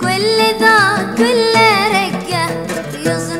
كل ذا كل رقة يصير